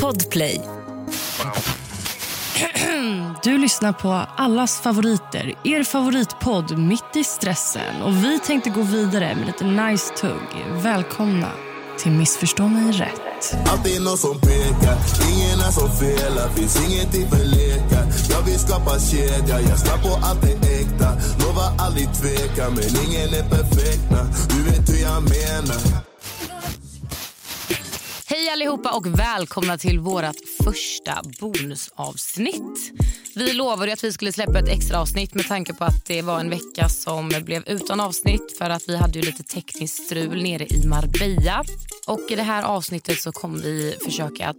Podplay. Du lyssnar på allas favoriter, er favoritpodd Mitt i stressen. Och Vi tänkte gå vidare med lite nice tugg. Välkomna till Missförstå mig rätt. Alltid någon som pekar, ingen är som felar Finns ingenting för lekar Jag vill skapa kedja, jag ska på allt det äkta Lovar aldrig tveka, men ingen är perfekt na. Du vet hur jag menar allihopa och välkomna till vårt första bonusavsnitt. Vi lovade att vi skulle släppa ett extra avsnitt med tanke på att det var en vecka som blev utan avsnitt för att vi hade ju lite tekniskt strul nere i Marbella. Och i det här avsnittet så kommer vi försöka att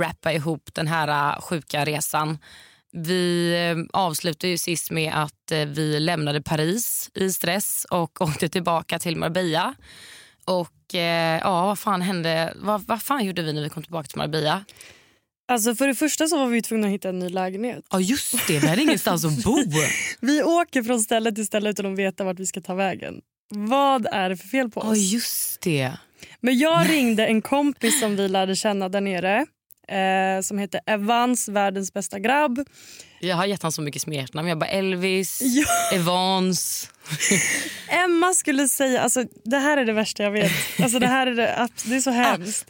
rappa ihop den här äh, sjuka resan. Vi äh, avslutade ju sist med att äh, vi lämnade Paris i stress och åkte tillbaka till Marbella. Och eh, ja, vad fan hände? Vad, vad fan gjorde vi när vi kom tillbaka till Marbella? Alltså för det första så var vi tvungna att hitta en ny lägenhet. Ja just det, vi hade ingenstans att bo. Vi åker från ställe till ställe utan att veta vart vi ska ta vägen. Vad är det för fel på oss? Ja just det. Men jag ringde en kompis som vi lärde känna där nere. Eh, som heter Evans, världens bästa grabb. Jag har gett honom så mycket smeknamn. Jag bara Elvis, Ja. Evans. Emma skulle säga... Alltså, det här är det värsta jag vet. Alltså, det, här är det, det är så hemskt.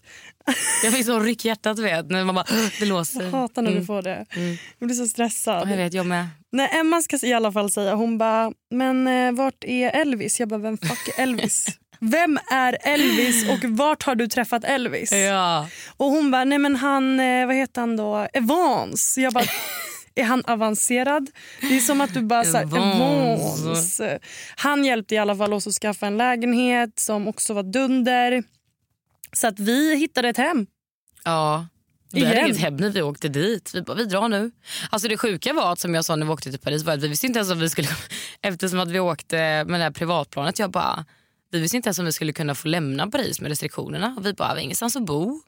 Jag fick så ryck i hjärtat vet när man bara det låser. Jag hatar när Mm. du får det. Mm. Jag blir så stressad. Jag vet, jag med. När Emma ska i alla fall säga, hon bara, men eh, vart är Elvis? Jag bara, vem fuck är Elvis? Vem är Elvis och vart har du träffat Elvis? Ja. Och hon bara, nej men han, eh, vad heter han då? Evans. Jag bara, är han avancerad? Det är som att du bara såhär, Evans. Evans. Han hjälpte i alla fall oss att skaffa en lägenhet som också var dunder. Så att vi hittade ett hem. ja. Vi hade inget hem när vi åkte dit. Vi bara, vi drar nu. Alltså det sjuka var att som jag sa när vi åkte till Paris var att vi visste inte ens om vi skulle eftersom att vi åkte med det här privatplanet. Jag bara, vi visste inte ens om vi skulle kunna få lämna Paris med restriktionerna. Och vi bara, vi har ingenstans att bo.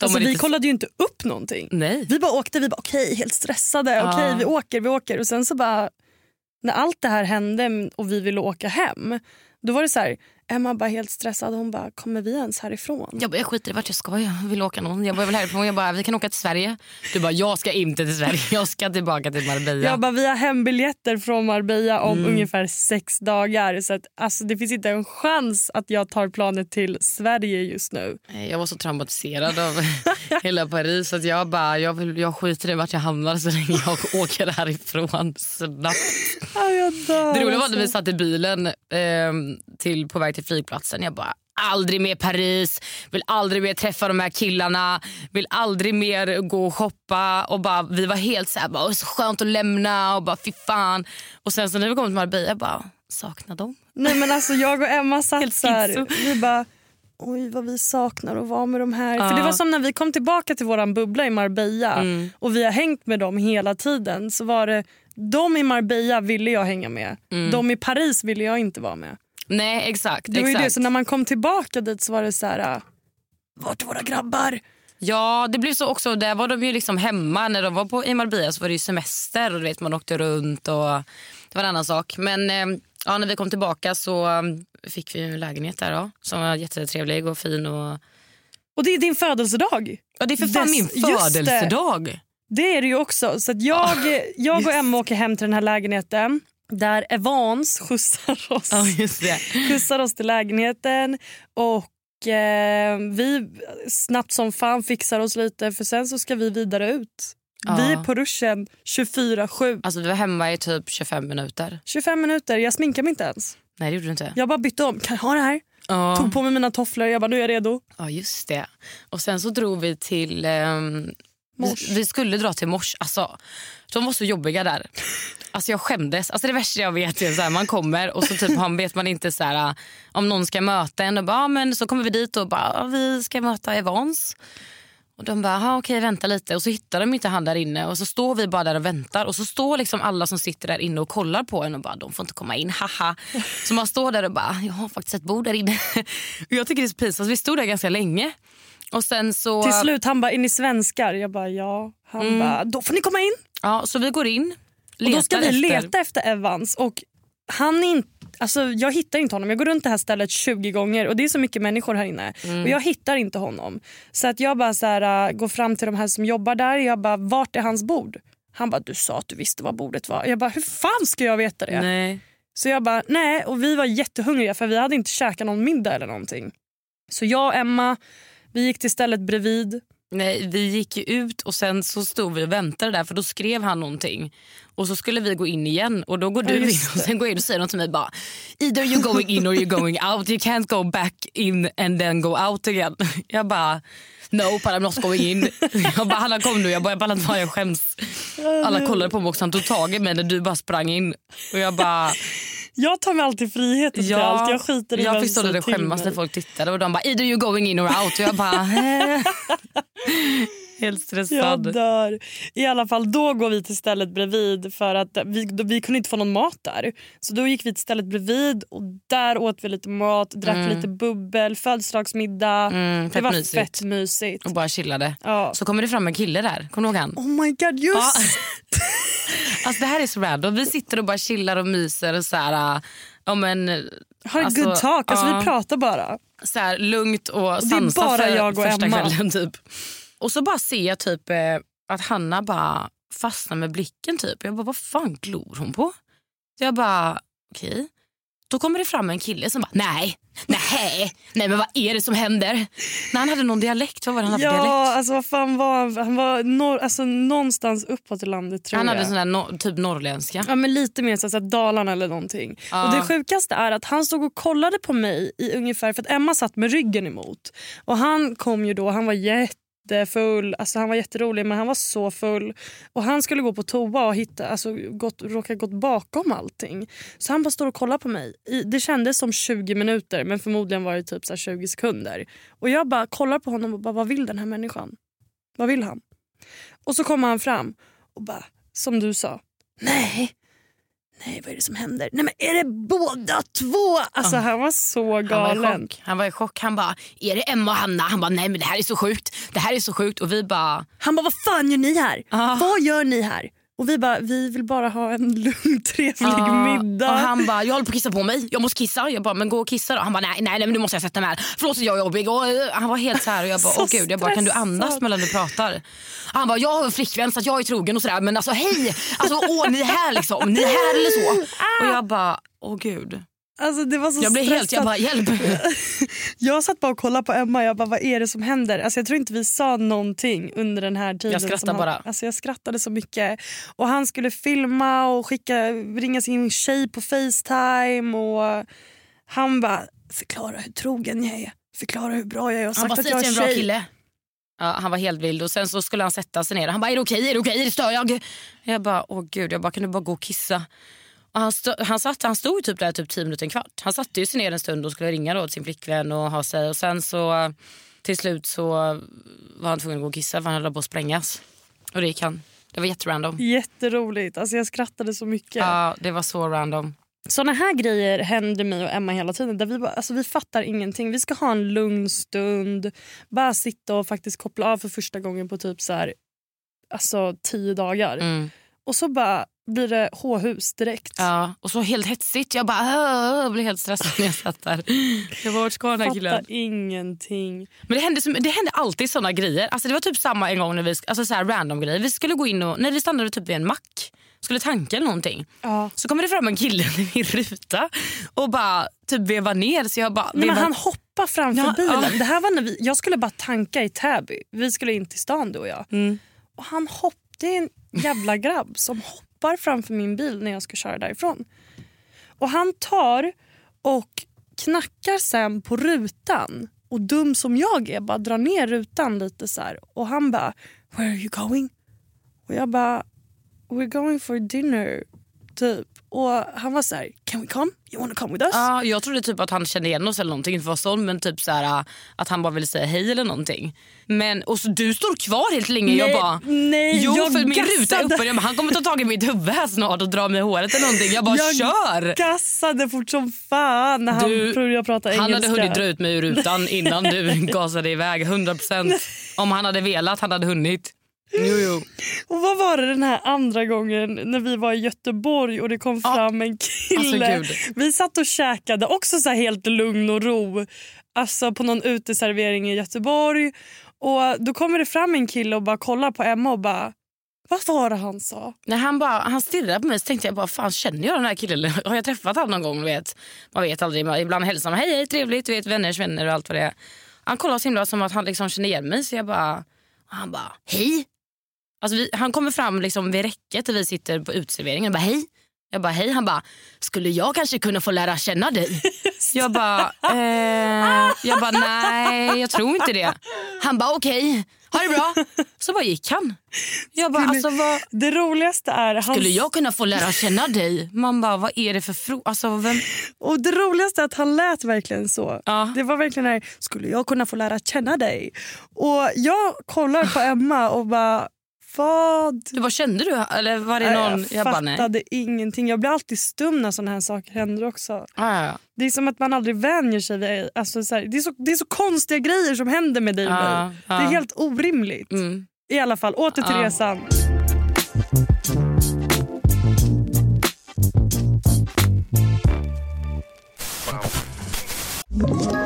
Alltså, vi lite- kollade ju inte upp någonting. Nej. Vi bara åkte, vi bara okej, helt stressade. Ja. Okej, vi åker, vi åker. Och sen så bara, när allt det här hände och vi ville åka hem, då var det så här, Emma bara helt stressad. Hon bara, kommer vi ens härifrån? Jag, bara, jag skiter i vart jag ska. Jag vill åka någon. Jag bara, jag vill härifrån. Jag bara, vi kan åka till Sverige. Du bara, jag ska inte till Sverige. Jag ska tillbaka till Marbella. Jag bara, vi har hembiljetter från Marbella om Mm. ungefär sex dagar. Så att, alltså, det finns inte en chans att jag tar planet till Sverige just nu. Jag var så traumatiserad av hela Paris att jag bara, jag, vill, jag skiter i vart jag hamnar så länge jag åker härifrån snabbt. Ah, jag dör, Det roliga var när alltså. vi satt i bilen ehm, till, på väg till flygplatsen. Jag bara, aldrig mer Paris, vill aldrig mer träffa de här killarna, vill aldrig mer gå och shoppa. Och bara, vi var helt så här, bara, "Åh, så skönt att lämna och bara fy fan. Och sen så när vi kom till Marbella, jag bara, saknar dem. Nej men alltså jag och Emma satt så här, vi bara oj vad vi saknar att vara med de här. Ja. För det var som när vi kom tillbaka till våran bubbla i Marbella Mm. och vi har hängt med dem hela tiden så var det de i Marbella ville jag hänga med. Mm. De i Paris ville jag inte vara med. Nej exakt. Det var ju exakt. det, så när man kom tillbaka dit så var det så här vart är våra grabbar? Ja, det blev så också. Där var de ju liksom hemma. När de var på, i Marbella så var det ju semester och du vet, man åkte runt. och Det var en annan sak. Men eh, ja, när vi kom tillbaka så eh, fick vi en lägenhet där då, som var jättetrevlig och fin. Och... Och det är din födelsedag. Ja, det är för fan Dess- min just det. födelsedag. Det är det ju också. Så jag, jag och Emma åker hem till den här lägenheten där Evans skjutsar oss. Det. skjutsar oss till lägenheten och eh, vi snabbt som fan fixar oss lite för sen så ska vi vidare ut. Ja. Vi är på ruschen 24-7. Alltså, vi var hemma i typ 25 minuter. 25 minuter, jag sminkar mig inte ens. Nej, det gjorde du inte. Jag bara bytte om. Kan jag ha det här? Ja. Tog på mig mina tofflor. Jag bara nu är jag redo. Ja, just det. Och sen så drog vi till... Mors. vi, vi skulle dra till Mors. Alltså, de var så jobbiga där. Alltså jag skämdes. Alltså det värsta jag vet är så här, man kommer och så typ han vet man inte så här, om någon ska möta en och bara, ah, men så kommer vi dit och bara, ah, vi ska möta Evans. Och de bara, ah, okej vänta lite och så hittar de inte han där inne och så står vi bara där och väntar och så står liksom alla som sitter där inne och kollar på en och bara, de får inte komma in, haha. Så man står där och bara, jag har faktiskt ett bord där inne. Och jag tycker det är så pinsamt, vi stod där ganska länge. Och sen så... Till slut han bara, är ni svenskar? Jag bara ja. Han bara, då får ni komma in. Ja, så vi går in. Och då ska vi letar leta efter- efter Evans. Och han inte, Alltså, jag hittar inte honom. Jag går runt det här stället 20 gånger och det är så mycket människor här inne. Och jag hittar inte honom. Så att jag bara så här, äh, går fram till de här som jobbar där. Jag bara, vart är hans bord? Han bara, du sa att du visste var bordet var. Jag bara, hur fan ska jag veta det? Nej. Så jag bara, nej. Och vi var jättehungriga för vi hade inte käkat någon middag eller någonting. Så jag och Emma, vi gick till stället bredvid. Nej, vi gick ju ut och sen så stod vi och väntade där för då skrev han någonting. Och så skulle vi gå in igen och då går du in och sen går in och säger något till mig bara Either you're going in or you're going out. You can't go back in and then go out again. Jag bara No, but I'm not going in. Jag bara, Hanna kom nu. Jag bara, jag pallar inte jag skäms. Alla kollade på mig också, han tog tag i mig när du bara sprang in. Och jag bara, Jag tar mig alltid friheten till allt. Jag skiter i jag fick stå där och skämmas när folk tittade och de bara either you're going in or out. Och jag bara Helt Jag stressad. dör. I alla fall då går vi till stället bredvid för att vi, då, vi kunde inte få någon mat där. Så då gick vi till stället bredvid och där åt vi lite mat, drack lite bubbel, födelsedagsmiddag. Mm, det var mysigt. fett mysigt. Och bara chillade. Ja. Så kommer det fram en kille där. Kommer du ihåg han? Oh my god just Ja. Alltså det här är så random. Vi sitter och bara chillar och myser och så här, äh, ja men Har alltså, good talk, alltså, ja. vi pratar bara. så här, lugnt och sansat för jag och första Emma. kvällen typ. Och så bara ser jag typ eh, att Hanna bara fastnar med blicken typ. Jag bara vad fan glor hon på? Så jag bara okej. Då kommer det fram en kille som bara nej, nej, nej men vad är det som händer? När han hade någon dialekt, vad var det han hade för dialekt? Ja, alltså vad fan var han? Han var norr, alltså, någonstans uppåt i landet tror Han jag. hade sån där no, typ norrländska. Ja, men lite mer så säga, Dalarna eller någonting. Ja. Och det sjukaste är att han stod och kollade på mig i ungefär, för att Emma satt med ryggen emot. Och han kom ju då, han var jättefull, alltså han var jätterolig men han var så full. Och han skulle gå på toa och hitta, alltså gått, råka gått bakom allting. Så han bara står och kollar på mig. I, det kändes som 20 minuter men förmodligen var det typ så här 20 sekunder. Och jag bara kollar på honom och bara vad vill den här människan? Vad vill han? Och så kommer han fram och bara, som du sa, nej, nej vad är det som händer? Nej men är det båda två? Alltså han var så Han var, i galen. chock. han var i chock. Han bara, är det Emma och Hanna? Han bara, nej men det här är så sjukt. Det här är så sjukt. Och vi bara, Han bara, vad fan gör ni här? Ah. Vad gör ni här? Och vi bara, vi vill bara ha en lugn trevlig "Ah." middag. Och han bara, jag håller på att kissa på mig. Jag måste kissa. Jag bara, men gå och kissa då. Han bara, nej, nej, nej men nu måste jag sätta mig här. Förlåt att jag är jobbig. Och, eh, han var helt så här och jag bara, åh gud. Jag bara, kan du andas mellan du pratar? Han bara, jag har en flickvän så att jag är trogen och sådär. Men alltså hej! Alltså åh, ni är här liksom. Ni är här eller så. Och jag bara, åh gud. Alltså, det var så Jag blev helt, jag bara, hjälp. Jag satt bara och kollade på Emma jag bara, vad är det som händer? Alltså, jag tror inte vi sa någonting under den här tiden. Jag skrattade han, bara. Alltså, jag skrattade så mycket. Och Han skulle filma och skicka, ringa sin tjej på Facetime. Och han bara, förklara hur trogen jag är. Förklara hur bra jag är. Jag Han bara, att jag är en bra kille. Ja, han var helt vild och sen så skulle han sätta sig ner. Han bara, är det okej? Är det okej? Stör jag? Jag bara, åh gud, jag bara, kan du bara gå och kissa? Och han, stå, han, satt, han stod typ där typ 10 minuter, en kvart. Han satte ju sig ner en stund och skulle ringa då till sin flickvän och ha sig. Och sen så till slut så var han tvungen att gå och kissa för han höll på att sprängas. Och det gick han. Det var jätterandom. Jätteroligt. Alltså, jag skrattade så mycket. Ja, det var så random. Såna här grejer händer mig och Emma hela tiden. Där vi, bara, alltså vi fattar ingenting. Vi ska ha en lugn stund. Bara sitta och faktiskt koppla av för första gången på typ så här, alltså tio dagar. Mm. Och så bara blir det H-hus direkt. Ja, och så helt hetsigt. Jag bara blev helt stressad när jag satt där. Jag bara, vart ska den här killen? Fattar ingenting. Men det hände, så- det hände alltid såna grejer. Alltså det var typ samma en gång när vi, alltså så här random grejer. Vi skulle gå in och, när vi stannade typ vid en mack, skulle tanka eller någonting. Ja. Så kommer det fram en kille i min ruta och bara typ vevar ner. Så jag bara, Nej, men han hoppar framför Ja, bilen. ja. Det här var när vi, jag skulle bara tanka i Täby. Vi skulle in till stan du och jag. Mm. Och han hopp, det är en jävla grabb som hoppar framför min bil när jag ska köra därifrån. Och han tar och knackar sen på rutan. Och dum som jag är bara drar ner rutan lite så här. Och han bara “Where are you going?” Och jag bara “We're going for dinner” typ. Och han var så här “Can we come? You wanna come with us?” Ja, jag trodde typ att han kände igen oss eller någonting. Inte sån, men typ så här, att han bara ville säga hej eller någonting. Men, och så du står kvar helt länge. jag Nej, bara, nej, jo jag för min ruta är uppe. Jag bara, han kommer ta tag i mitt huvud här snart och dra mig i håret eller någonting. Jag bara, Jag kör! gassade fort som fan när han Du, började prata engelska. Han hade hunnit dra ut mig ur rutan innan du gasade iväg. 100%. Om han hade velat, han hade hunnit. Jo, jo. Och vad var det den här andra gången när vi var i Göteborg och det kom fram en kille. Alltså, vi satt och käkade också så helt lugn och ro. Alltså på någon uteservering i Göteborg. Och Då kommer det fram en kille och bara kollar på Emma och bara vad var det han sa? När han, bara, han stirrade på mig så tänkte jag bara, fan känner jag den här killen? Har jag träffat honom någon gång? Vet? Man vet aldrig. Ibland hälsar man, hej hej trevligt, du vet vänners vänner och allt vad det är. Han kollade så himla som att han liksom känner igen mig så jag bara, han bara, hej. Alltså vi, han kommer fram liksom vid räcket där vi sitter på utserveringen och bara, hej. Jag bara, hej. Han bara, skulle jag kanske kunna få lära känna dig? Jag bara, eh, jag bara, nej jag tror inte det. Han bara, okej, ha det bra. Så bara gick han. Jag bara, alltså vad... Det roligaste är... Han... Skulle jag kunna få lära känna dig? Man bara, vad är det för fråga? Alltså, vem... Och det roligaste är att han lät verkligen så. Ja. Det var verkligen här, skulle jag kunna få lära känna dig? Och jag kollar på Emma och bara, vad? Du, vad kände du? Eller var det någon... Jag bara, nej. fattade ingenting. Jag blir alltid stum när såna här saker händer också. Ja, ja, Det är som att man aldrig vänjer sig. Vid, alltså, så här, det, är så, det är så konstiga grejer som händer med dig ja. Det är helt orimligt. Mm. I alla fall, åter till resan. Ett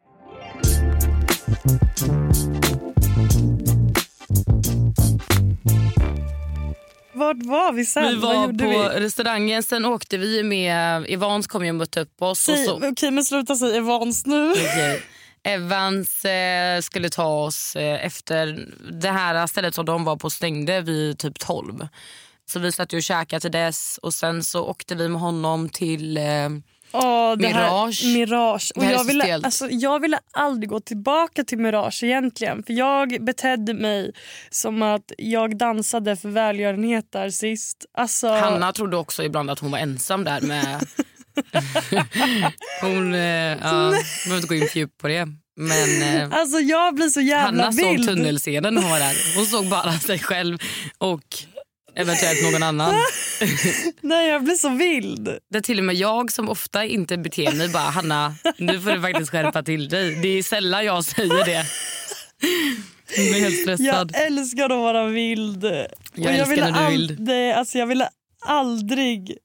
Vart var vi sen? Vi var på vi? restaurangen, sen åkte vi med... Evans kom ju och mötte upp oss. Och Säg, så, Okej, men sluta säga Evans nu. Okej. Evans eh, skulle ta oss eh, efter det här stället som de var på stängde vid typ 12. Så vi satt och käkade till dess och sen så åkte vi med honom till... Eh, Det Mirage. Här, Mirage. Och jag, ville, alltså, jag ville aldrig gå tillbaka till Mirage egentligen. För Jag betedde mig som att jag dansade för välgörenhet där sist. Alltså, Hanna trodde också ibland att hon var ensam där med... hon... Eh, ja, behöver inte gå in för djupt på det. Men eh, alltså jag blir så jävla Hanna såg vild. tunnelscenen hon var där. Hon såg bara sig själv och eventuellt någon annan. Nej, jag blir så vild. Det är till och med jag som ofta inte beter mig bara Hanna, nu får du faktiskt skärpa till dig. Det är sällan jag säger det. Jag blir helt stressad. Jag älskar att vara vild. Jag älskar ville när du är vild. aldrig- alltså jag ville aldrig,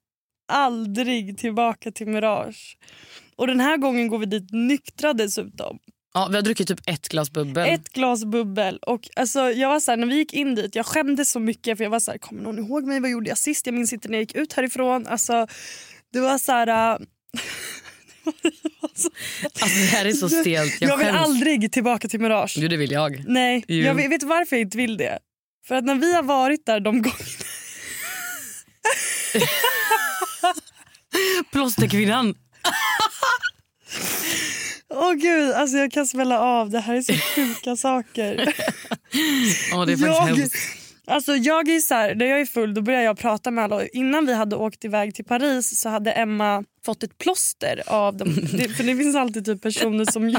aldrig tillbaka till Mirage. Och den här gången går vi dit nyktra dessutom. Ja, vi har druckit typ ett glas bubbel. Ett glas bubbel. Och alltså, jag var så här, när vi gick in dit, jag skämdes så mycket för jag var så här, kommer någon ihåg mig? Vad gjorde jag sist? Jag minns inte när jag gick ut härifrån. Alltså, det var så här... äh, Alltså, det här är så stelt. Jag, jag vill skäms. aldrig tillbaka till Mirage. Jo, det vill jag. Nej, Jo. jag vet, vet varför jag inte vill det? För att när vi har varit där de gångerna... Plåsterkvinnan. Åh gud, alltså jag kan smälla av. Det här är så sjuka saker. Ja, det är jag, hemskt. alltså jag är så här, när jag är full då börjar jag prata med alla. Innan vi hade åkt iväg till Paris så hade Emma fått ett plåster av dem. Det, för det finns alltid typ personer som jo-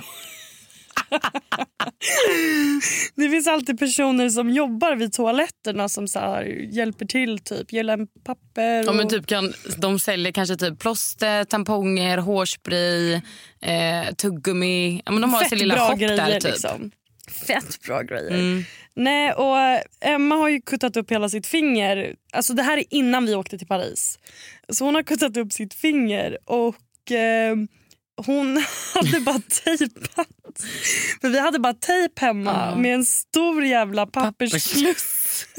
Det finns alltid personer som jobbar vid toaletterna som så här, hjälper till, typ en papper. Ja, men och- typ kan, de säljer kanske typ plåster, tamponger, hårspray, eh, tuggummi. Ja, men de har sin lilla bra shop grejer. där. Typ. Liksom. Fett bra grejer. Mm. Nej, och Emma har ju kuttat upp hela sitt finger. Alltså Det här är innan vi åkte till Paris. Så hon har kuttat upp sitt finger och eh, hon hade bara tejpat. För vi hade bara tejp hemma med en stor jävla pappersklump,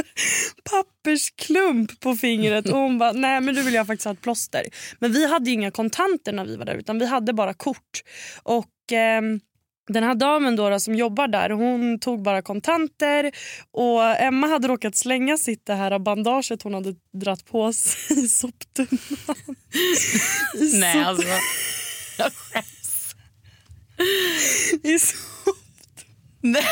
pappersklump på fingret. Och hon bara, nej men nu vill jag faktiskt ha ett plåster. Men vi hade inga kontanter när vi var där utan vi hade bara kort. Och... ehm, den här damen då, då som jobbar där hon tog bara kontanter och Emma hade råkat slänga sitt det här bandaget hon hade dratt på sig i soptunnan. I, Nej, sop, alltså. Jag skäms. i sop. Nej.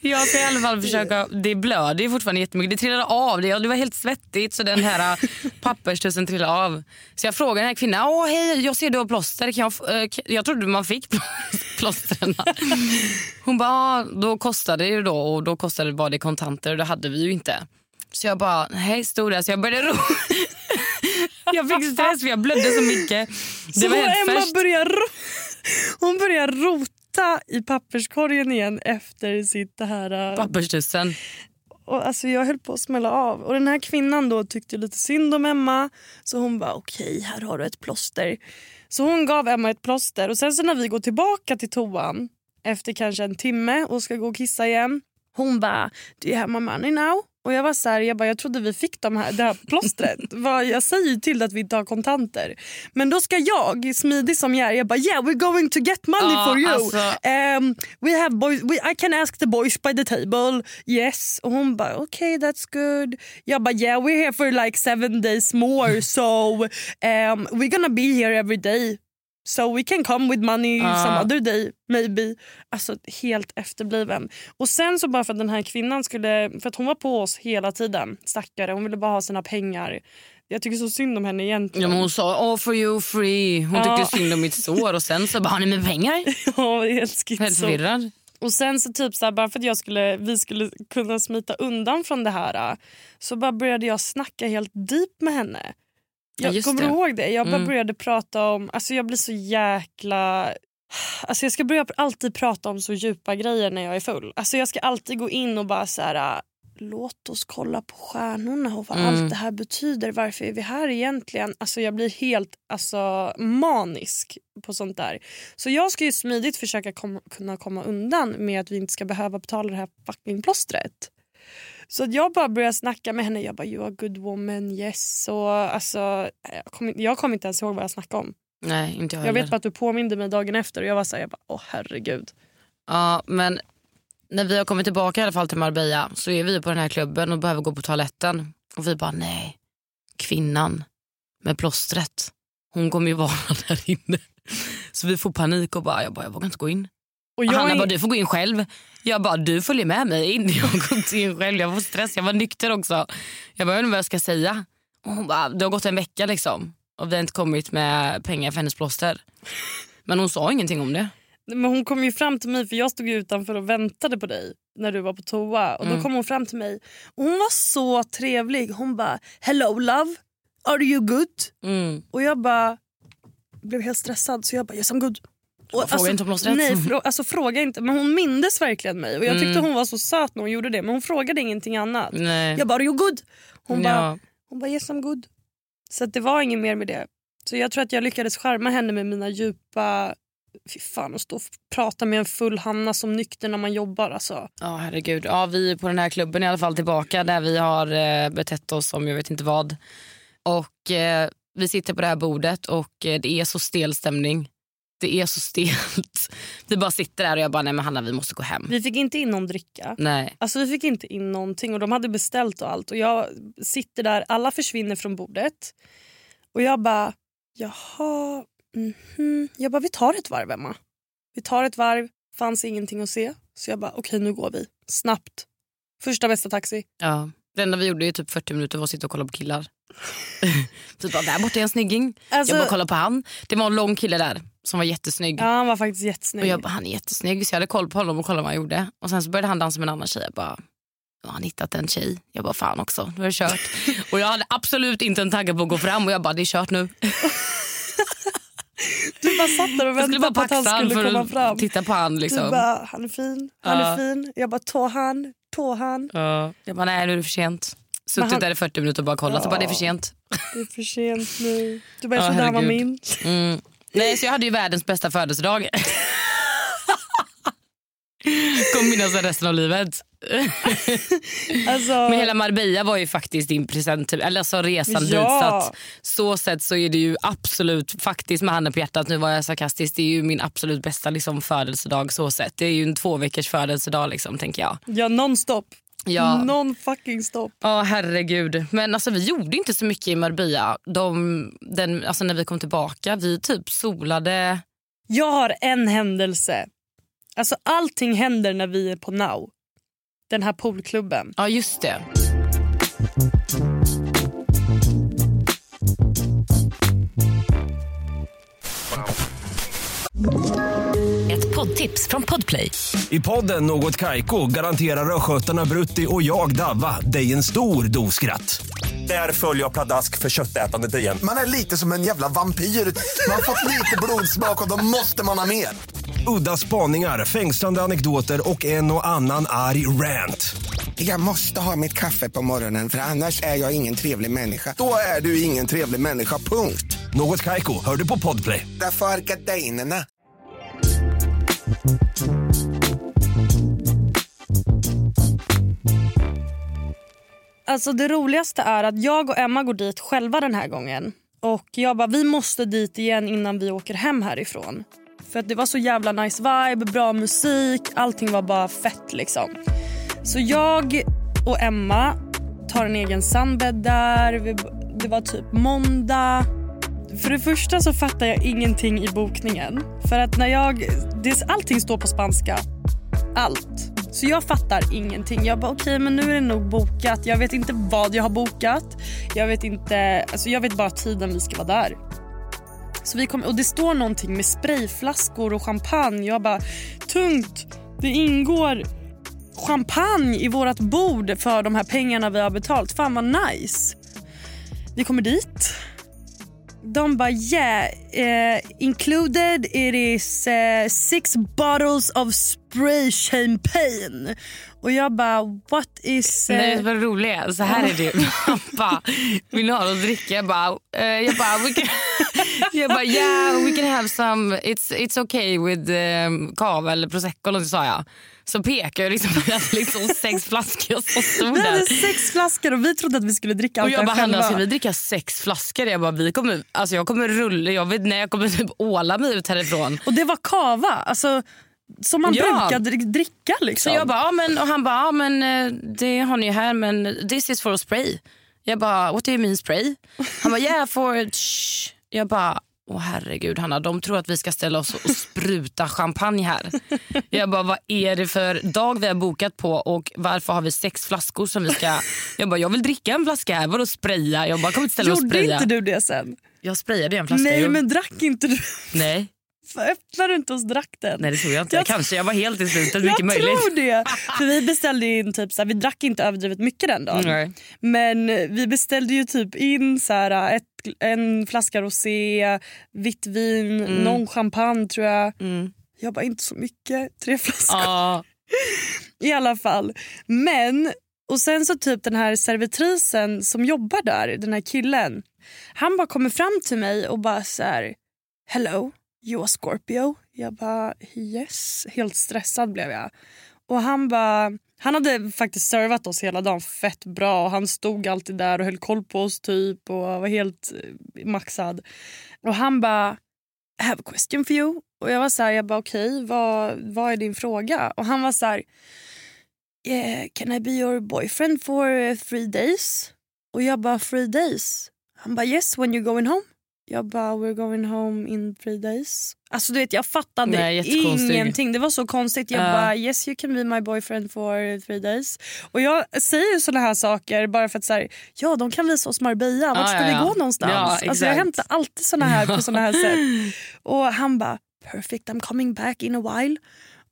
Jag ska i alla fall försöka, det blöder ju fortfarande jättemycket. Det trillade av, det, det var helt svettigt så den här äh, papperstussen trillade av. Så jag frågade den här kvinnan, åh hej jag ser du har plåster, kan jag, äh, jag trodde man fick plåstren. Hon bara, då kostade det ju då och då kostade det bara det kontanter och det hade vi ju inte. Så jag bara, hej stod där så jag började ro. jag fick stress för jag blödde så mycket. Det Så var helt Emma färskt. börjar, ro- hon börjar rota i papperskorgen igen efter sitt det här... äh, Papperstussen. Och alltså jag höll på att smälla av. Och den här kvinnan då tyckte lite synd om Emma. Så hon bara okej här har du ett plåster. Så hon gav Emma ett plåster. Och sen så när vi går tillbaka till toan efter kanske en timme och ska gå och kissa igen. Hon bara do you have my money now? Och jag var så här, jag, bara, jag trodde vi fick de här, det här plåstret. Jag säger ju till att vi inte har kontanter. Men då ska jag, smidig som jag är, jag bara yeah we're going to get money Ja, for you. alltså. Um, we have boys, we, I can ask the boys by the table. Yes. Och hon bara okay that's good. Jag bara yeah we're here for like seven days more so um, we're gonna be here every day. So we can come with money some other day maybe. Alltså helt efterbliven. Och sen så bara för att den här kvinnan skulle, för att hon var på oss hela tiden. Stackare, hon ville bara ha sina pengar. Jag tycker så synd om henne egentligen. Ja, men hon sa all for you free. Hon Ja. tyckte synd om mitt sår och sen så bara har ni med pengar? Ja, helt Helt schizo. förvirrad. Och sen så typ så här, bara för att jag skulle, vi skulle kunna smita undan från det här så bara började jag snacka helt deep med henne. Ja, Jag just kommer det. ihåg det? Jag bara Mm. började prata om, alltså jag blir så jäkla... Alltså jag ska börja alltid prata om så djupa grejer när jag är full. Alltså jag ska alltid gå in och bara så här låt oss kolla på stjärnorna och vad Mm. allt det här betyder. Varför är vi här egentligen? Alltså jag blir helt alltså, manisk på sånt där. Så jag ska ju smidigt försöka kom, kunna komma undan med att vi inte ska behöva betala det här fucking plåstret. Så jag bara började snacka med henne. Jag bara you are a good woman, yes. Och alltså, jag kommer jag kom inte ens ihåg vad jag snackade om. Nej, inte jag Jag vet bara att du påminde mig dagen efter och jag var så här, jag bara åh herregud. Ja, men när vi har kommit tillbaka i alla fall till Marbella så är vi på den här klubben och behöver gå på toaletten. Och vi bara nej, kvinnan med plåstret, hon kommer ju vara där inne. Så vi får panik och bara, jag, bara, jag vågar inte gå in. Och jag Hanna bara, du får gå in själv. Jag bara, du följer med mig in. Jag går inte in själv, jag får stress. Jag var nykter också. Jag bara, jag vet inte vad jag ska säga. Och hon bara, det har gått en vecka liksom. Och vi har inte kommit med pengar för hennes plåster. Men hon sa ingenting om det. Men hon kom ju fram till mig för jag stod utanför och väntade på dig när du var på toa. Och Då Mm. kom hon fram till mig och hon var så trevlig. Hon bara “Hello love, are you good?” Mm. och jag bara blev helt stressad så jag bara “Yes I'm good”. Och Fråga inte om plåstret. Nej, frå, alltså, fråga inte. Men hon mindes verkligen mig och jag tyckte Mm. hon var så söt när hon gjorde det. Men hon frågade ingenting annat. Nej. Jag bara “Are you good?” Hon bara ja. hon bara yes I'm good. Så det var inget mer med det. Så jag tror att jag lyckades charma henne med mina djupa... Fy fan att stå och prata med en full Hanna som nykter när man jobbar. Alltså. Ja, herregud. Ja, vi är på den här klubben i alla fall tillbaka där vi har eh, betett oss som jag vet inte vad. Och eh, Vi sitter på det här bordet och eh, det är så stel stämning. Det är så stelt. Vi bara sitter där och jag bara, nej men Hanna vi måste gå hem. Vi fick inte in någon dricka. Nej. Alltså vi fick inte in någonting och de hade beställt och allt. Och jag sitter där, alla försvinner från bordet. Och jag bara, jaha, mhm. Jag bara, vi tar ett varv Emma. Vi tar ett varv, fanns ingenting att se. Så jag bara, okej nu går vi. Snabbt. Första bästa taxi. Ja. Det enda vi gjorde i typ 40 minuter var att sitta och kolla på killar. typ där borta är en snygging. Alltså- jag bara kolla på han. Det var en lång kille där som var jättesnygg. Ja, han var faktiskt jättesnygg. Och jag bara, han är jättesnygg. Så jag hade koll på honom och kollade vad han gjorde. Och sen så började han dansa med en annan tjej. Jag bara, "Ja, han hittat en tjej. Jag bara, fan också, nu är det kört. och jag hade absolut inte en tagge på att gå fram och jag bara, det är kört nu. Du bara satt där och väntade på att han skulle komma fram. titta på han liksom. Du bara, han är fin, han är fin. Jag bara, ta han, ta han. Ja. Jag bara, nej nu är det för sent. Suttit han- där i 40 minuter och bara kollat och bara, det är för sent. Det är för sent nu. Du bara, jag Ja, trodde han var min. Mm. Nej, så jag hade ju världens bästa födelsedag. Kommer minnas resten av livet. Alltså, Men hela Marbella var ju faktiskt din present, typ. eller alltså resan Ja. dit. Så, att, så sätt så är det ju absolut, faktiskt med handen på hjärtat, nu var jag sarkastisk, det är ju min absolut bästa liksom, födelsedag så sätt. Det är ju en två veckors födelsedag liksom, tänker jag. ja, non-stop. Ja. Non fucking stop. Ja herregud. Men alltså, vi gjorde inte så mycket i Marbella. De, den, alltså, när vi kom tillbaka, vi typ solade. Jag har en händelse. Alltså allting händer när vi är på now. den här poolklubben. Ja, just det. Ett poddtips från Podplay. I podden Något Kaiko garanterar östgötarna Brutti och jag, Davva, dig en stor dos skratt. Där följer jag pladask för köttätandet igen. Man är lite som en jävla vampyr. Man har fått lite blodsmak och då måste man ha mer. Udda spaningar, fängslande anekdoter och en och annan arg rant. Jag måste ha mitt kaffe på morgonen för annars är jag ingen trevlig människa. Då är du ingen trevlig människa, punkt. Något Kaiko, hör du på Podplay. Därför är gardinerna. Alltså det roligaste är att jag och Emma går dit själva den här gången. Och jag bara, vi måste dit igen innan vi åker hem härifrån. För att det var så jävla nice vibe, bra musik, allting var bara fett liksom. Så jag och Emma tar en egen sandbädd där. Det var typ måndag. För det första så fattar jag ingenting i bokningen. För att när jag... Det, allting står på spanska. Allt. Så jag fattar ingenting. Jag bara okej men nu är det nog bokat. Jag vet inte vad jag har bokat. Jag vet inte, alltså jag vet bara tiden vi ska vara där. Så vi kom, och det står någonting med sprayflaskor och champagne. Jag bara tungt. Det ingår champagne i vårt bord för de här pengarna vi har betalt. Fan vad nice. Vi kommer dit. De bara yeah, eh, included it is eh, six bottles of spray champagne. Och jag bara what is... eh, Nej, det var roliga. Så här är det. Han bara, vill du ha något att dricka? Jag bara, eh, jag bara, we can, jag bara yeah, we can have some. It's, it's okay with um, cava eller prosecco, eller sa jag. Så pekar jag liksom, jag hade liksom sex flaskor som stod vi hade där. sex flaskor och vi trodde att vi skulle dricka Och allt jag där bara, själva. ska vi dricka sex flaskor? Jag bara, vi kommer, alltså jag kommer rulla, jag vet när jag kommer typ åla mig ut härifrån. Och det var kava, alltså, som man Ja. brukar dri- dricka. Liksom. Så jag bara, ja, men, och han bara, ja, men eh, det har ni ju här men this is for a spray. Jag bara, what do you mean spray? Han bara, yeah for... Shh. Jag bara, åh herregud Hanna, de tror att vi ska ställa oss och spruta champagne här. Jag bara, vad är det för dag vi har bokat på och varför har vi sex flaskor som vi ska... Jag bara, jag vill dricka en flaska här, vadå spraya? Jag bara, kom inte ställa och Gjorde spraya. inte du det sen? Jag sprayade en flaska. Nej jo. men drack inte du? Nej, Öppnade du inte och drack den? nej det tror jag inte. Jag- Kanske jag var helt i slutet, jag mycket möjligt. tror det. För vi beställde in typ så vi drack inte överdrivet mycket den dagen. Nej. Men vi beställde ju typ in så ett, en flaska rosé, vitt vin, Mm. någon champagne tror jag. Jag bara inte så mycket, tre flaskor Ja, i alla fall. Men, och sen så typ den här servitrisen som jobbar där, den här killen. Han bara kommer fram till mig och bara så här, hello, you Scorpio? Jag bara yes, helt stressad blev jag. Och han bara, han hade faktiskt servat oss hela dagen fett bra och han stod alltid där och höll koll på oss typ och var helt eh, maxad. Och han bara, I have a question for you. Och jag var så här, jag bara okej, vad, vad är din fråga? Och han var så här, yeah, can I be your boyfriend for eh, three days? Och jag bara three days? Han bara yes when you're going home. Jag bara we're going home in three days. Alltså du vet jag fattade Nej, ingenting. Det var så konstigt. Jag Ja. bara yes you can be my boyfriend for three days. Och jag säger såna här saker bara för att så här, ja de kan visa oss Marbella. Vart Ja, ska ja, vi ja. gå någonstans? Ja, alltså, jag hämtar alltid såna här på såna här sätt. Och han bara perfect I'm coming back in a while.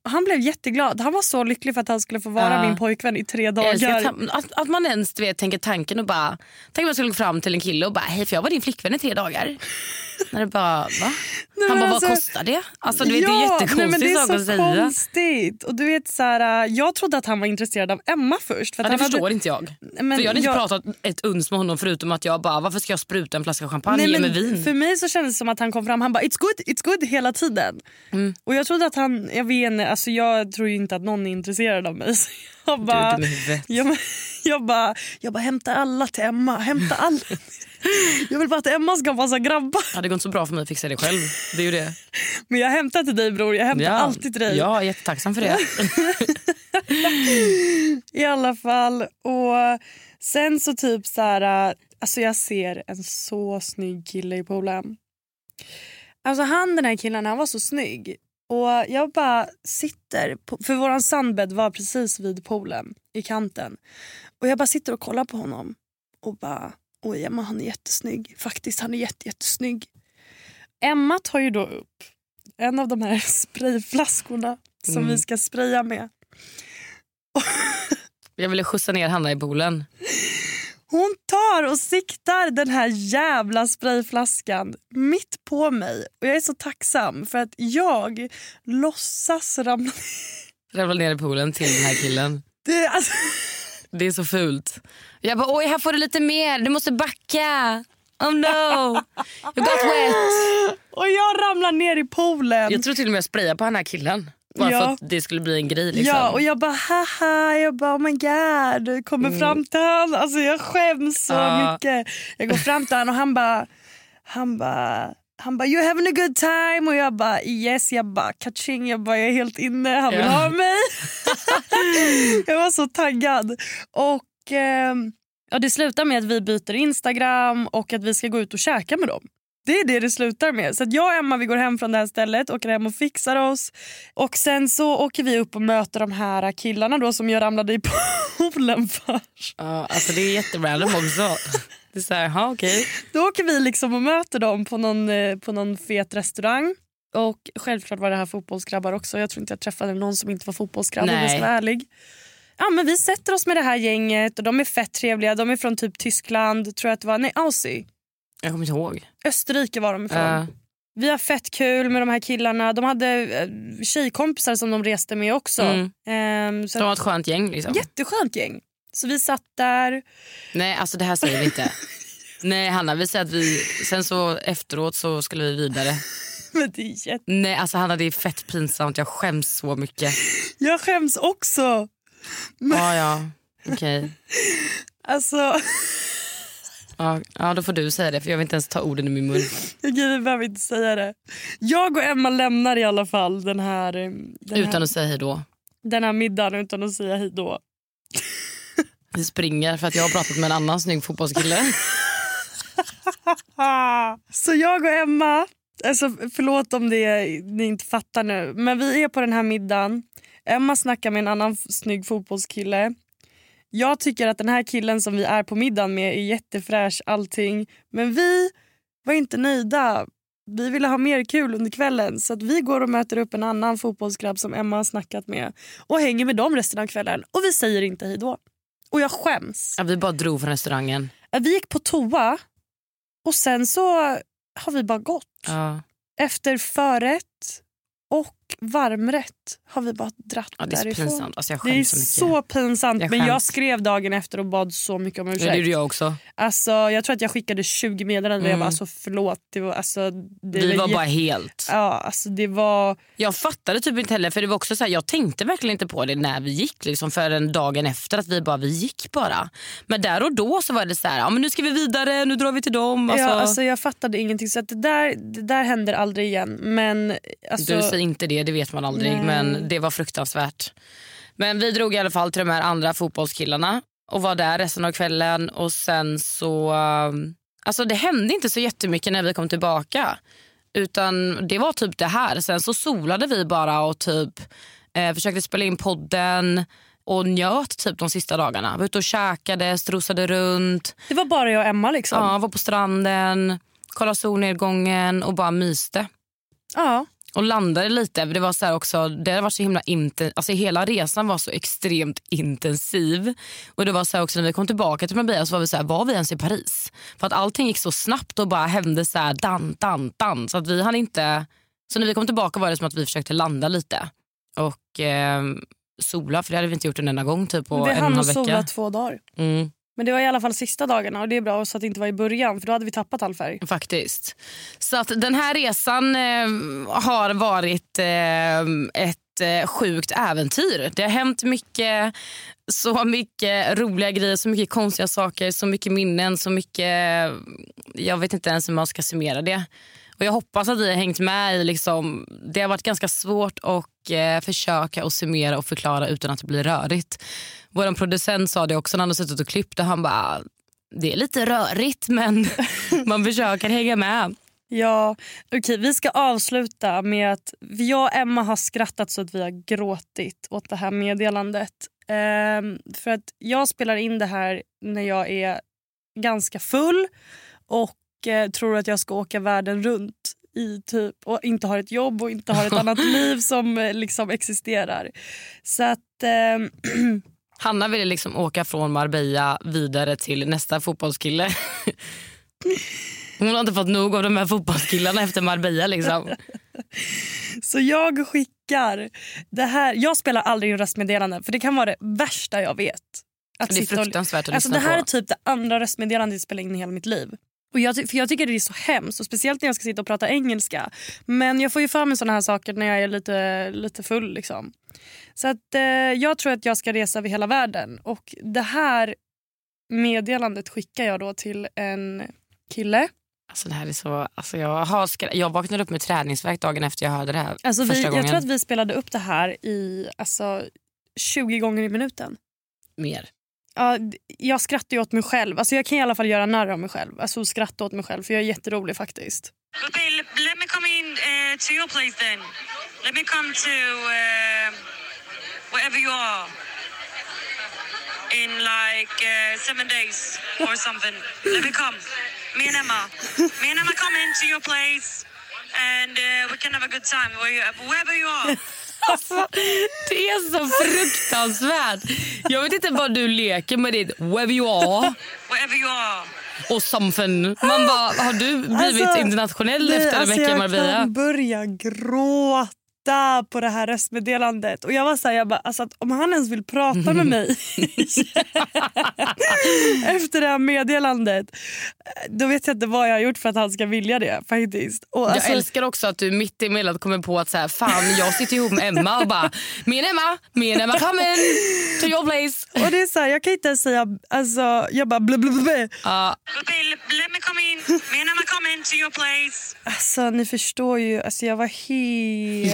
Han blev jätteglad. Han var så lycklig för att han skulle få vara Ja. min pojkvän i tre dagar. att, att, man ens vet, tänker tanken och bara... Tänk om jag skulle gå fram till en kille och bara hej för jag var din flickvän i tre dagar. När det bara va? Nej, Han bara alltså- vad kostar det? Alltså du vet det är nej, men jättekonstig det är så konstigt. Och du vet, så här, jag trodde att han var intresserad av Emma först. För Ja, det förstår hade, inte jag. Men för jag hade inte jag- pratat ett uns med honom förutom att jag bara varför ska jag spruta en flaska champagne Nej, mig vin? För mig så kändes det som att han kom fram han bara it's good, it's good hela tiden. Mm. Och jag trodde att han, jag vet inte, alltså jag tror inte att någon är intresserad av mig. Så jag bara, i huvudet. jag, jag bara, jag bara hämta alla till Emma, hämta alla. Jag vill bara att Emma ska ha massa grabbar. Det hade gått så bra för mig att fixa det själv. Det är ju det. Men jag hämtar till dig bror, jag hämtar alltid till dig. Jag är jättetacksam för det. I alla fall. Och sen så typ så här, alltså jag ser en så snygg kille i poolen. Alltså han den här killen han var så snygg. Och jag bara sitter, på, för våran sandbädd var precis vid poolen i kanten. Och jag bara sitter och kollar på honom och bara, oj Emma han är jättesnygg. Faktiskt han är jätte, jättesnygg. Emma tar ju då upp en av de här sprayflaskorna som Mm. vi ska spraya med. Jag ville skjutsa ner Hanna i poolen. Hon tar och siktar den här jävla sprayflaskan mitt på mig. Och Jag är så tacksam för att jag låtsas ramla Ramlade ner i poolen till den här killen. det, alltså, Det är så fult. Jag bara, oj här får du lite mer, du måste backa. Oh no, you got wet. Och jag ramlar ner i poolen. Jag tror till och med jag sprayade på den här killen. Bara Ja. för att det skulle bli en grej. Liksom. Ja, och jag bara haha, jag bara oh my god. Kommer fram till han, alltså jag skäms så Ja. mycket. Jag går fram till han och han bara, han bara han bara you having a good time och jag bara yes, jag bara kaching, jag bara jag är helt inne, han vill Ja. ha mig. jag var så taggad. Och ehm, ja, det slutar med att vi byter Instagram och att vi ska gå ut och käka med dem. Det är det det slutar med. Så att jag och Emma vi går hem från det här stället, åker hem och fixar oss. Och sen så åker vi upp och möter de här killarna då som jag ramlade i poolen för. Ja, alltså det är jätterandom också. Det är så här, ja okej. Då åker vi liksom och möter dem på någon, eh, på någon fet restaurang. Och självklart var det här fotbollsgrabbar också. Jag tror inte jag träffade någon som inte var fotbollsgrabb om jag ska Nej. ärlig. Ja, men vi sätter oss med det här gänget och de är fett trevliga. De är från typ Tyskland, tror jag att det var. Nej, Aussie. Jag kommer inte ihåg. Österrike var de ifrån. Ja. Vi har fett kul med de här killarna. De hade eh, tjejkompisar som de reste med också. Mm. Ehm, så de var ett skönt gäng. Liksom. Jätteskönt gäng. Så vi satt där. Nej, alltså det här säger vi inte. Nej Hanna, vi säger att vi, sen så efteråt så skulle vi vidare. Men det är jätte... Nej alltså Hanna det är fett pinsamt, jag skäms så mycket. Jag skäms också. Ja ja, okej. Alltså, Ja, ja då får du säga det för jag vill inte ens ta orden i min mun. Jag behöver inte säga det. Jag och Emma lämnar i alla fall den här, eh, den Utan här, att säga hej då. den här middagen utan att säga hej då. Vi springer för att jag har pratat med en annan snygg fotbollskille. Så jag och Emma, alltså förlåt om det ni inte fattar nu, men vi är på den här middagen. Emma snackar med en annan snygg fotbollskille. Jag tycker att den här killen som vi är på middagen med är jättefräsch allting. Men vi var inte nöjda. Vi ville ha mer kul under kvällen så att vi går och möter upp en annan fotbollsgrabb som Emma har snackat med och hänger med dem resten av kvällen. Och vi säger inte hej då. Och jag skäms. Ja, vi bara drog från restaurangen. Vi gick på toa och sen så har vi bara gått. Ja. Efter förrätt och varmrätt har vi bara dratt Ja, det är därifrån. pinsamt. Alltså, Det är så så pinsamt. Jag men jag skrev dagen efter och bad så mycket om Ja, ursäkt. det gjorde jag också. Alltså, jag tror att jag skickade 20 meddelanden och jag Mm. bara alltså, förlåt. Det var, alltså, det Vi var jä- bara helt... Ja, alltså det var... Jag fattade typ inte heller för det var också så här, jag tänkte verkligen inte på det när vi gick liksom förrän dagen efter att vi bara vi gick bara. Men där och då så var det så här, ja men nu ska vi vidare, nu drar vi till dem. Alltså, Ja, alltså, jag fattade ingenting. Så det, där, det där händer aldrig igen. Men alltså, du säger inte det, det vet man aldrig Nej. men det var fruktansvärt. Men vi drog i alla fall till de här andra fotbollskillarna och var där resten av kvällen och sen så, um, alltså det hände inte så jättemycket när vi kom tillbaka. Utan det var typ det här. Sen så solade vi bara och typ eh, försökte spela in podden och njöt typ de sista dagarna. Var ute och käkade, strosade runt, det var bara jag och Emma. liksom. ja, var på stranden, kollade solnedgången och bara myste. Ja. Och landade lite. Det var så också, det varit så himla inte, alltså hela resan var så extremt intensiv. Och det var så också när vi kom tillbaka till Marbella så var vi så här, var vi ens i Paris? För att allting gick så snabbt och bara hände så här dan, dan, dan. Så att vi hade inte, så när vi kom tillbaka var det som att vi försökte landa lite. Och eh, sola, för det hade vi inte gjort en enda gång typ på vi en och en hann halv sola vecka. två dagar. Mm. Men det var i alla fall sista dagarna och det är bra så att det inte var i början för då hade vi tappat all färg. Faktiskt. Så att den här resan eh, har varit eh, ett eh, sjukt äventyr. Det har hänt mycket, så mycket roliga grejer, så mycket konstiga saker, så mycket minnen, så mycket... Eh, jag vet inte ens hur man ska summera det. Och Jag hoppas att ni har hängt med i... Liksom, det har varit ganska svårt och eh, försöka och summera och förklara utan att det blir rörigt. Vår producent sa det också när han hade suttit och klippt och han bara det är lite rörigt men man försöker hänga med. Ja, okej vi ska avsluta med att jag och Emma har skrattat så att vi har gråtit åt det här meddelandet. Ehm, för att jag spelar in det här när jag är ganska full och eh, tror att jag ska åka världen runt i typ och inte har ett jobb och inte har ett annat liv som eh, liksom existerar. Så att... ehm, Hanna ville liksom åka från Marbella vidare till nästa fotbollskille. Hon har inte fått nog av de här fotbollskillarna efter Marbella. Liksom. Så jag skickar det här. Jag spelar aldrig in röstmeddelanden för det kan vara det värsta jag vet. Att Det är sitta och- fruktansvärt att alltså, lyssna Det här på. är typ det andra röstmeddelandet jag spelar in i hela mitt liv. Och jag, för jag tycker det är så hemskt, och speciellt när jag ska sitta och prata engelska. Men jag får ju för mig såna här saker när jag är lite, lite full. Liksom. Så att, eh, jag tror att jag ska resa över hela världen. Och det här meddelandet skickar jag då till en kille. Alltså, det här är så, alltså, jag, har skra- jag vaknade upp med träningsvärk dagen efter jag hörde det här Alltså vi, jag tror att vi spelade upp det här i alltså, 20 gånger i minuten. Mer. Ja, jag skrattar ju åt mig själv. Alltså jag kan i alla fall göra narr av mig själv. Alltså skratta åt mig själv för jag är jätterolig faktiskt. Okay, let, me come in uh, to your place then. Let me come to uh, wherever you are in like uh, seven days or something. let me come. Me and Emma. Me and Emma come into your place and uh, we can have a good time wherever you are. Alltså, det är så fruktansvärt. Jag vet inte vad du leker med ditt wherever you are Wherever you are. och something. Man bara, har du blivit Alltså, internationell efter en alltså vecka i jag kan börja gråta på det här röstmeddelandet. Och jag var så här, jag bara, alltså att om han ens vill prata med mig efter det här meddelandet då vet jag inte vad jag har gjort för att han ska vilja det. faktiskt. Och alltså, Jag älskar också att du mitt i meddelandet kommer på att så här, fan jag sitter ihop med Emma och bara min Emma, min Emma come in to your place. och det är så här, jag kan inte ens säga, alltså, jag bara blub, blub, blub. Okay, let, me come in. Me and Emma come into your place. Alltså ni förstår ju, alltså, jag var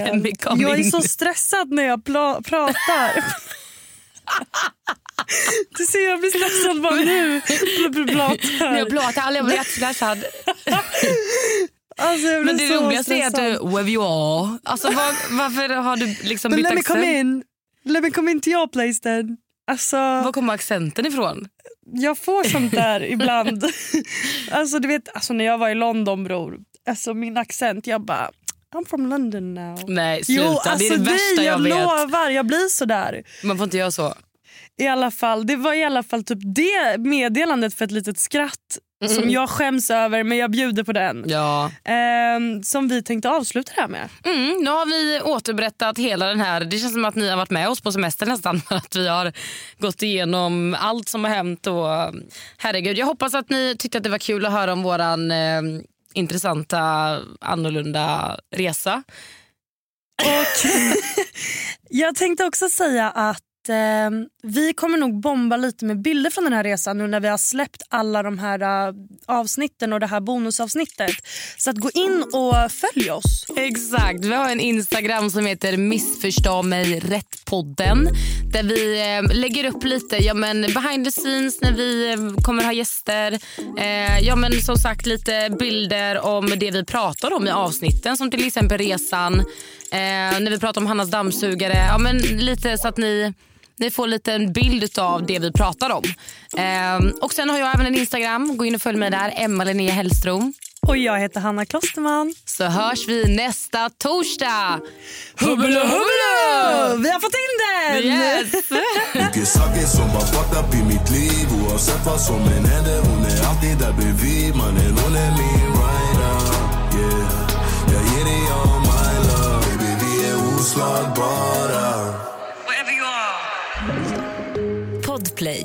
Let me come Jag är så stressad när jag pratar. Du ser jag blir stressad bara nu. Pratar. jag pratar aldrig. Alltså, jag blir Men det roligaste är att du wherever you are. Alltså, var, varför har du liksom Men bytt let me accent? come in. Let me come in to your place then. Alltså, Var kommer accenten ifrån? jag får sånt där ibland. Alltså du vet, alltså, när jag var i London bror. Alltså min accent, jag bara I'm from London now. Nej sluta, Jo, alltså det är det värsta jag, jag vet. lovar, jag blir så där. Man får inte göra så. I alla fall, det var i alla fall typ det meddelandet för ett litet skratt som jag skäms över men jag bjuder på den. Ja. Ehm, som vi tänkte avsluta det här med. Mm, nu har vi återberättat hela den här... Det känns som att ni har varit med oss på semester nästan. Att vi har gått igenom allt som har hänt. Och, herregud, jag hoppas att ni tyckte att det var kul att höra om vår eh, intressanta, annorlunda resa. Och jag tänkte också säga att eh, vi kommer nog bomba lite med bilder från den här resan nu när vi har släppt alla de här eh, avsnitten och det här bonusavsnittet. Så att gå in och följ oss. Exakt. Vi har en Instagram som heter Missförstå mig rätt-podden. Där vi eh, lägger upp lite ja, men behind the scenes när vi eh, kommer ha gäster. Eh, ja, men som sagt lite bilder om det vi pratar om i avsnitten. Som till exempel resan. Eh, när vi pratar om Hannas dammsugare. Ja, men lite så att ni ni får lite en bild av det vi pratar om. Eh, och Sen har jag även en Instagram. Gå in och följ mig där. Emma Linnea Hellström. Och jag heter Hanna Klosterman. Så hörs vi nästa torsdag. Hubbela hubbela! Vi har fått in den! Yes! Mycket saker som har fucked up i mitt liv Oavsett vad som än händer Hon är alltid där bredvid Mannen hon är min rider yeah. Jag ger dig all my love Baby vi är oslagbara Podplay.